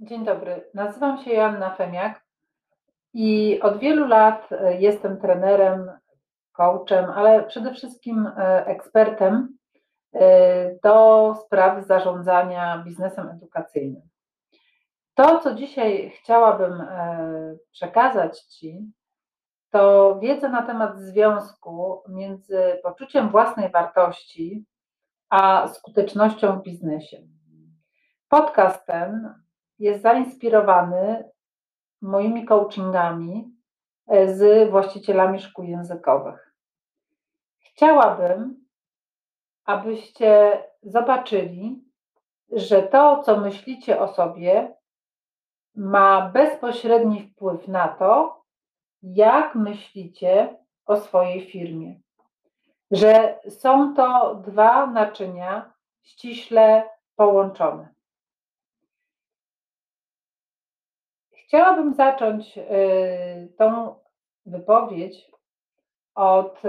Dzień dobry, nazywam się Joanna Femiak i od wielu lat e, jestem trenerem, coachem, ale przede wszystkim e, ekspertem e, do spraw zarządzania biznesem edukacyjnym. To, co dzisiaj chciałabym przekazać Ci, to wiedzę na temat związku między poczuciem własnej wartości a skutecznością w biznesie. Podcast ten jest zainspirowany moimi coachingami e, z właścicielami szkół językowych. Chciałabym, abyście zobaczyli, że to, co myślicie o sobie, ma bezpośredni wpływ na to, jak myślicie o swojej firmie. Że są to dwa naczynia ściśle połączone. Chciałabym zacząć y, tą wypowiedź od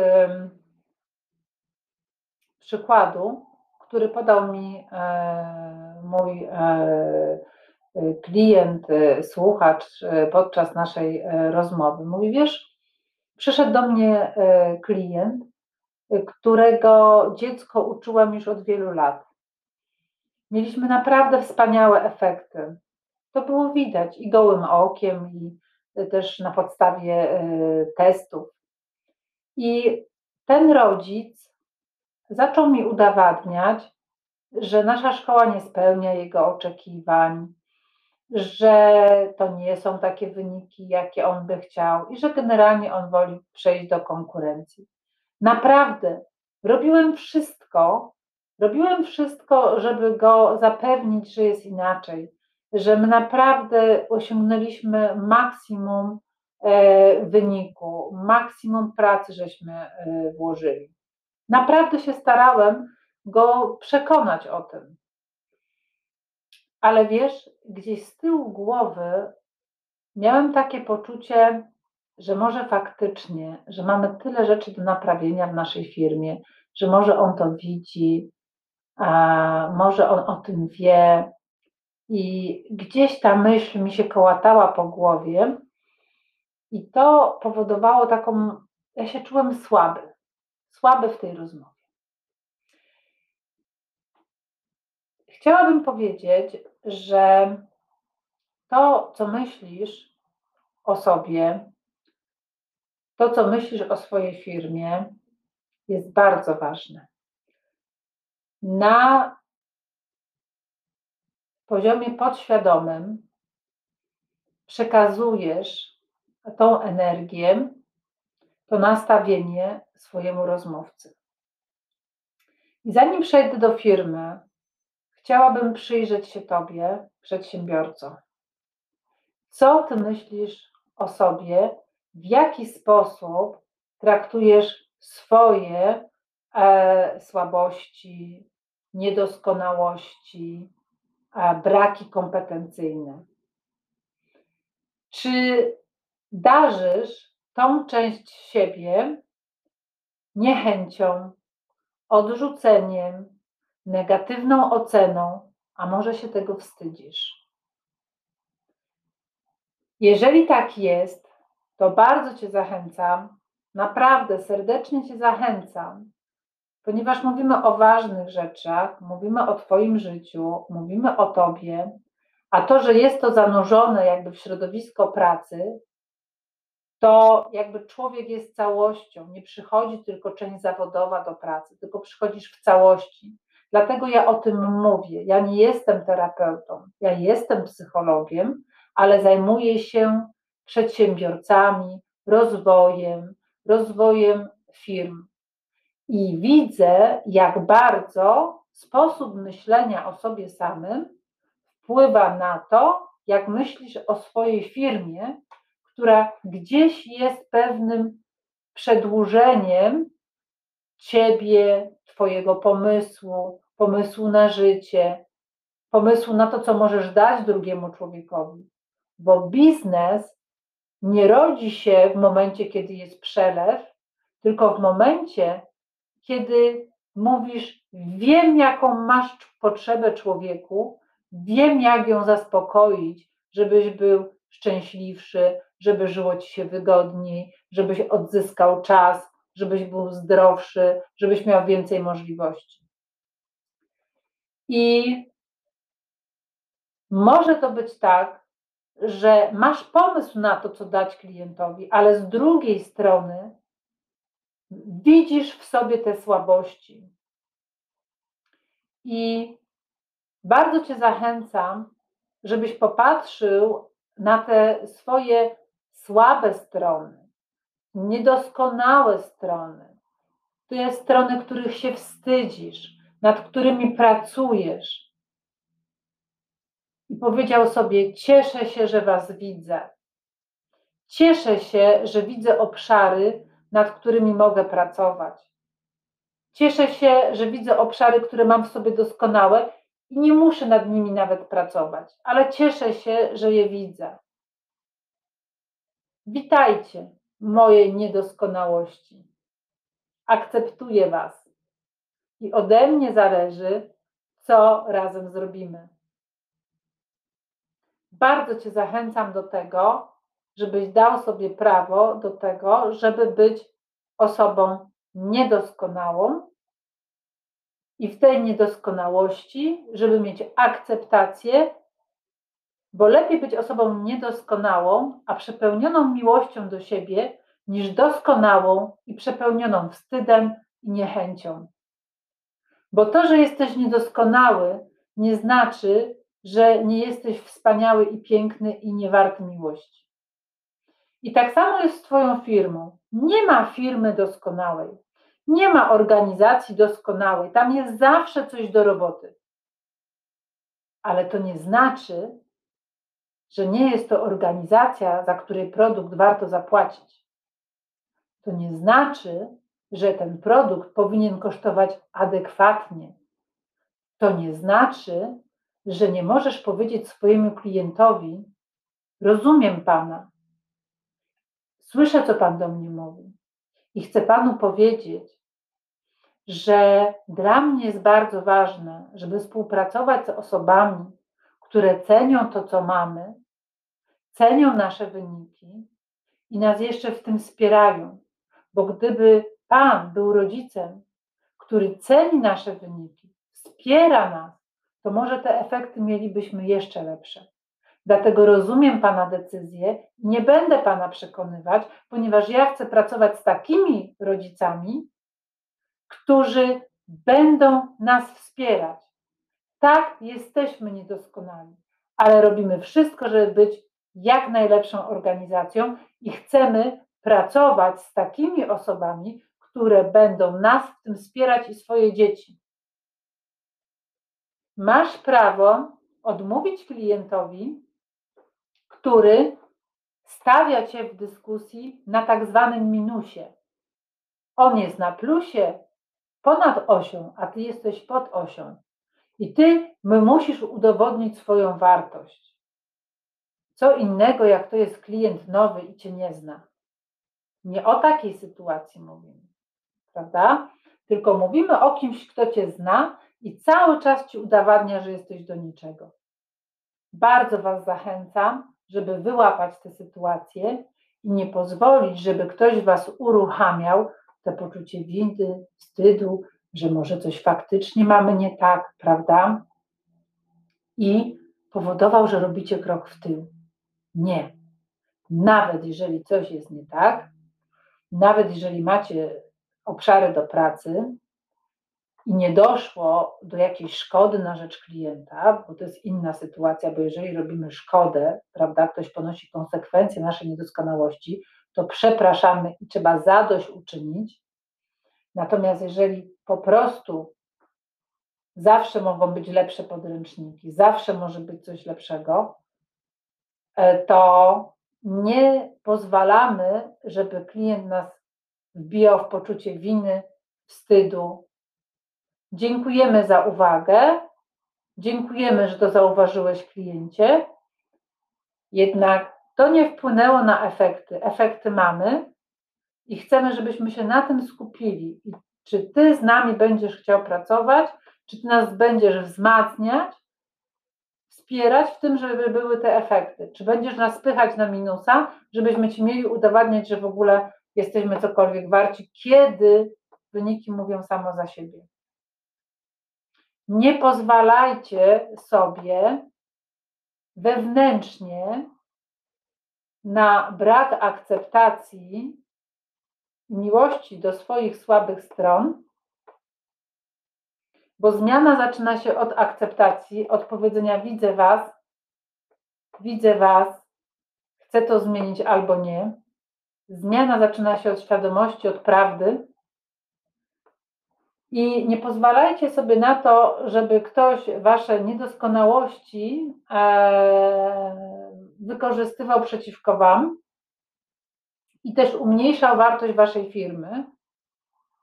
przykładu, który podał mi e, mój e, klient, e, słuchacz podczas naszej rozmowy. Mówi, wiesz, przyszedł do mnie klient, którego dziecko uczyłam już od wielu lat. Mieliśmy naprawdę wspaniałe efekty. To było widać i gołym okiem, i też na podstawie e, testów. I ten rodzic zaczął mi udowadniać, że nasza szkoła nie spełnia jego oczekiwań, że to nie są takie wyniki, jakie on by chciał, i że generalnie on woli przejść do konkurencji. Naprawdę, robiłem wszystko, robiłem wszystko, żeby go zapewnić, że jest inaczej, że my naprawdę osiągnęliśmy maksimum e, wyniku, maksimum pracy żeśmy e, włożyli. Naprawdę się starałem go przekonać o tym. Ale wiesz, gdzieś z tyłu głowy miałem takie poczucie, że może faktycznie, że mamy tyle rzeczy do naprawienia w naszej firmie, że może on to widzi, a może on o tym wie, i gdzieś ta myśl mi się kołatała po głowie, i to powodowało taką. Ja się czułem słaby, słaby w tej rozmowie. Chciałabym powiedzieć, że to, co myślisz o sobie, to, co myślisz o swojej firmie, jest bardzo ważne. Na poziomie podświadomym przekazujesz tą energię, to nastawienie swojemu rozmówcy. I zanim przejdę do firmy, chciałabym przyjrzeć się Tobie, przedsiębiorco. Co Ty myślisz o sobie? W jaki sposób traktujesz swoje e, słabości, niedoskonałości, braki kompetencyjne. Czy darzysz tą część siebie niechęcią, odrzuceniem, negatywną oceną, a może się tego wstydzisz? Jeżeli tak jest, to bardzo Cię zachęcam, naprawdę serdecznie Cię zachęcam, ponieważ mówimy o ważnych rzeczach, mówimy o Twoim życiu, mówimy o Tobie, a to, że jest to zanurzone jakby w środowisko pracy, to jakby człowiek jest całością, nie przychodzi tylko część zawodowa do pracy, tylko przychodzisz w całości. Dlatego ja o tym mówię. Ja nie jestem terapeutą, ja jestem psychologiem, ale zajmuję się przedsiębiorcami, rozwojem, rozwojem firm, i widzę, jak bardzo sposób myślenia o sobie samym wpływa na to, jak myślisz o swojej firmie, która gdzieś jest pewnym przedłużeniem ciebie, twojego pomysłu, pomysłu na życie, pomysłu na to, co możesz dać drugiemu człowiekowi. Bo biznes nie rodzi się w momencie, kiedy jest przelew, tylko w momencie, kiedy mówisz, wiem, jaką masz potrzebę człowieku, wiem, jak ją zaspokoić, żebyś był szczęśliwszy, żeby żyło ci się wygodniej, żebyś odzyskał czas, żebyś był zdrowszy, żebyś miał więcej możliwości. I może to być tak, że masz pomysł na to, co dać klientowi, ale z drugiej strony widzisz w sobie te słabości. I bardzo Cię zachęcam, żebyś popatrzył na te swoje słabe strony, niedoskonałe strony, te strony, których się wstydzisz, nad którymi pracujesz. I powiedział sobie: Cieszę się, że Was widzę. Cieszę się, że widzę obszary, nad którymi mogę pracować. Cieszę się, że widzę obszary, które mam w sobie doskonałe i nie muszę nad nimi nawet pracować, ale cieszę się, że je widzę. Witajcie, moje niedoskonałości. Akceptuję Was i ode mnie zależy, co razem zrobimy. Bardzo Cię zachęcam do tego, żebyś dał sobie prawo do tego, żeby być osobą niedoskonałą i w tej niedoskonałości, żeby mieć akceptację, bo lepiej być osobą niedoskonałą, a przepełnioną miłością do siebie, niż doskonałą i przepełnioną wstydem i niechęcią. Bo to, że jesteś niedoskonały, nie znaczy, że nie jesteś wspaniały i piękny i nie wart miłości. I tak samo jest z Twoją firmą. Nie ma firmy doskonałej, nie ma organizacji doskonałej, tam jest zawsze coś do roboty. Ale to nie znaczy, że nie jest to organizacja, za której produkt warto zapłacić. To nie znaczy, że ten produkt powinien kosztować adekwatnie. To nie znaczy, że nie możesz powiedzieć swojemu klientowi: Rozumiem pana, słyszę, co pan do mnie mówi i chcę panu powiedzieć, że dla mnie jest bardzo ważne, żeby współpracować z osobami, które cenią to, co mamy, cenią nasze wyniki i nas jeszcze w tym wspierają. Bo gdyby Pan był rodzicem, który ceni nasze wyniki, wspiera nas, to może te efekty mielibyśmy jeszcze lepsze. Dlatego rozumiem Pana decyzję nie będę Pana przekonywać, ponieważ ja chcę pracować z takimi rodzicami, którzy będą nas wspierać. Tak, jesteśmy niedoskonali, ale robimy wszystko, żeby być jak najlepszą organizacją i chcemy pracować z takimi osobami, które będą nas w tym wspierać i swoje dzieci. Masz prawo odmówić klientowi, który stawia cię w dyskusji na tak zwanym minusie. On jest na plusie ponad osią, a ty jesteś pod osią. I ty musisz udowodnić swoją wartość. Co innego, jak to jest klient nowy i cię nie zna. Nie o takiej sytuacji mówimy, prawda? Tylko mówimy o kimś, kto cię zna i cały czas ci udowadnia, że jesteś do niczego. Bardzo Was zachęcam, żeby wyłapać tę sytuację i nie pozwolić, żeby ktoś Was uruchamiał to poczucie winy, wstydu, że może coś faktycznie mamy nie tak, prawda? I powodował, że robicie krok w tył. Nie. Nawet jeżeli coś jest nie tak, nawet jeżeli macie obszary do pracy i nie doszło do jakiejś szkody na rzecz klienta, bo to jest inna sytuacja, bo jeżeli robimy szkodę, prawda, ktoś ponosi konsekwencje naszej niedoskonałości, to przepraszamy i trzeba zadośćuczynić. Natomiast jeżeli po prostu zawsze mogą być lepsze podręczniki, zawsze może być coś lepszego, e, to nie pozwalamy, żeby klient nas wbijał w poczucie winy, wstydu. Dziękujemy za uwagę. Dziękujemy, że to zauważyłeś kliencie. Jednak to nie wpłynęło na efekty. Efekty mamy i chcemy, żebyśmy się na tym skupili. I czy ty z nami będziesz chciał pracować, czy ty nas będziesz wzmacniać, wspierać w tym, żeby były te efekty? Czy będziesz nas spychać na minusa, żebyśmy ci mieli udowadniać, że w ogóle jesteśmy cokolwiek warci, kiedy wyniki mówią samo za siebie? Nie pozwalajcie sobie wewnętrznie na brak akceptacji miłości do swoich słabych stron, bo zmiana zaczyna się od akceptacji, od powiedzenia: Widzę Was, widzę Was, chcę to zmienić albo nie. Zmiana zaczyna się od świadomości, od prawdy. I nie pozwalajcie sobie na to, żeby ktoś Wasze niedoskonałości e, wykorzystywał przeciwko Wam i też umniejszał wartość Waszej firmy.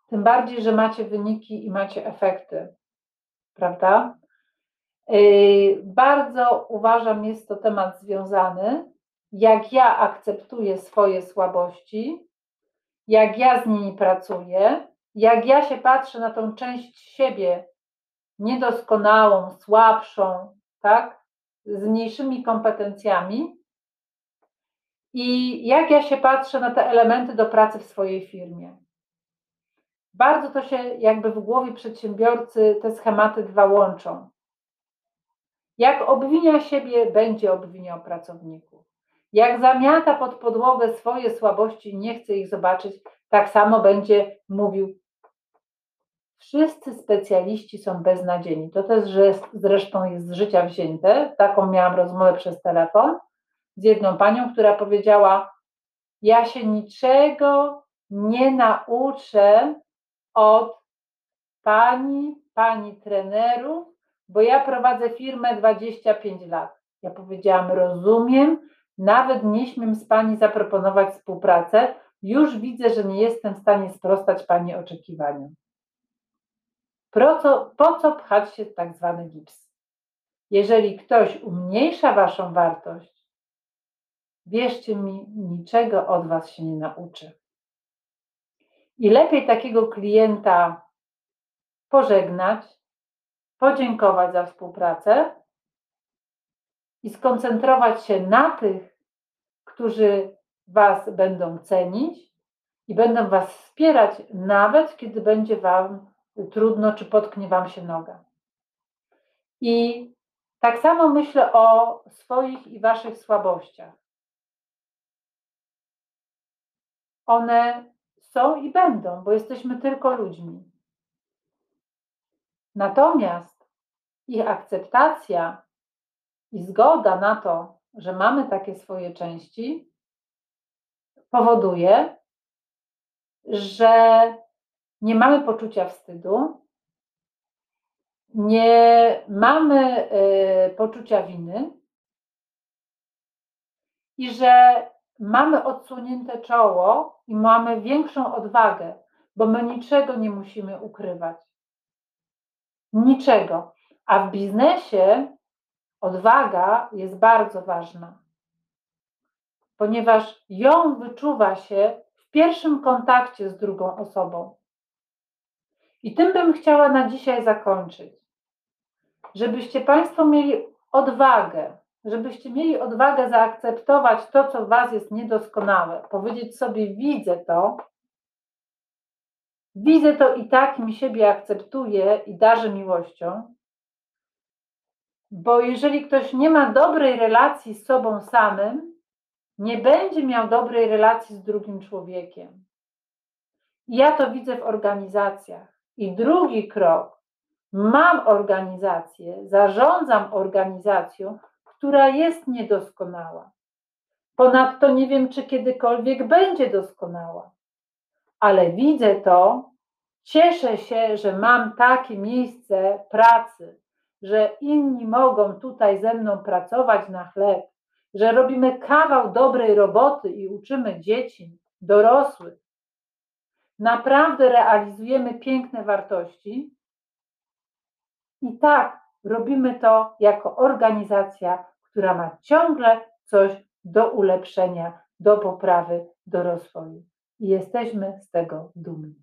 Tym bardziej, że macie wyniki i macie efekty prawda? Y, bardzo uważam, jest to temat związany, jak ja akceptuję swoje słabości, jak ja z nimi pracuję, jak ja się patrzę na tą część siebie niedoskonałą, słabszą, tak, z mniejszymi kompetencjami i jak ja się patrzę na te elementy do pracy w swojej firmie bardzo to się jakby w głowie przedsiębiorcy te schematy dwa łączą. Jak obwinia siebie, będzie obwiniał pracowników. Jak zamiata pod podłogę swoje słabości i nie chce ich zobaczyć, tak samo będzie mówił. Wszyscy specjaliści są beznadziejni. To też zresztą jest z życia wzięte. Taką miałam rozmowę przez telefon z jedną panią, która powiedziała: Ja się niczego nie nauczę od pani, pani trenerów, bo ja prowadzę firmę 25 lat. Ja powiedziałam, rozumiem, nawet nie śmiem z pani zaproponować współpracę, już widzę, że nie jestem w stanie sprostać pani oczekiwaniom. Po co, po co pchać się tak zwany gips? Jeżeli ktoś umniejsza waszą wartość, wierzcie mi, niczego od was się nie nauczy. I lepiej takiego klienta pożegnać, podziękować za współpracę i skoncentrować się na tych, którzy Was będą cenić i będą Was wspierać, nawet kiedy będzie Wam trudno, czy potknie Wam się noga. I tak samo myślę o swoich i Waszych słabościach. One są i będą, bo jesteśmy tylko ludźmi. Natomiast ich akceptacja i zgoda na to, że mamy takie swoje części, powoduje, że nie mamy poczucia wstydu, nie mamy y, poczucia winy i że mamy odsunięte czoło i mamy większą odwagę, bo my niczego nie musimy ukrywać. Niczego. A w biznesie odwaga jest bardzo ważna, ponieważ ją wyczuwa się w pierwszym kontakcie z drugą osobą. I tym bym chciała na dzisiaj zakończyć. Żebyście Państwo mieli odwagę żebyście mieli odwagę zaakceptować to, co w Was jest niedoskonałe, powiedzieć sobie: Widzę to, widzę to i tak mi siebie akceptuję i darzę miłością. Bo jeżeli ktoś nie ma dobrej relacji z sobą samym, nie będzie miał dobrej relacji z drugim człowiekiem. I ja to widzę w organizacjach. I drugi krok. Mam organizację, zarządzam organizacją, która jest niedoskonała. Ponadto nie wiem, czy kiedykolwiek będzie doskonała, ale widzę to, cieszę się, że mam takie miejsce pracy, że inni mogą tutaj ze mną pracować na chleb, że robimy kawał dobrej roboty i uczymy dzieci, dorosłych. Naprawdę realizujemy piękne wartości. I tak, robimy to jako organizacja, która ma ciągle coś do ulepszenia, do poprawy, do rozwoju. I jesteśmy z tego dumni.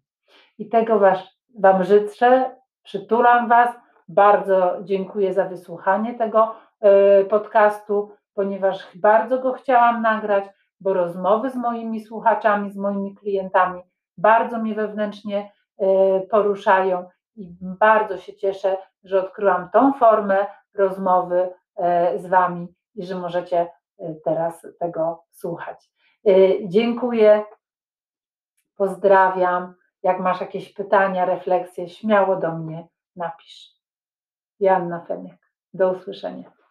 I tego was, Wam życzę, przytulam Was. Bardzo dziękuję za wysłuchanie tego e, podcastu, ponieważ bardzo go chciałam nagrać, bo rozmowy z moimi słuchaczami, z moimi klientami bardzo mnie wewnętrznie e, poruszają i bardzo się cieszę, że odkryłam tą formę rozmowy e, z Wami i że możecie teraz tego słuchać. Dziękuję, pozdrawiam. Jak masz jakieś pytania, refleksje, śmiało do mnie napisz. Joanna Feniak. Do usłyszenia.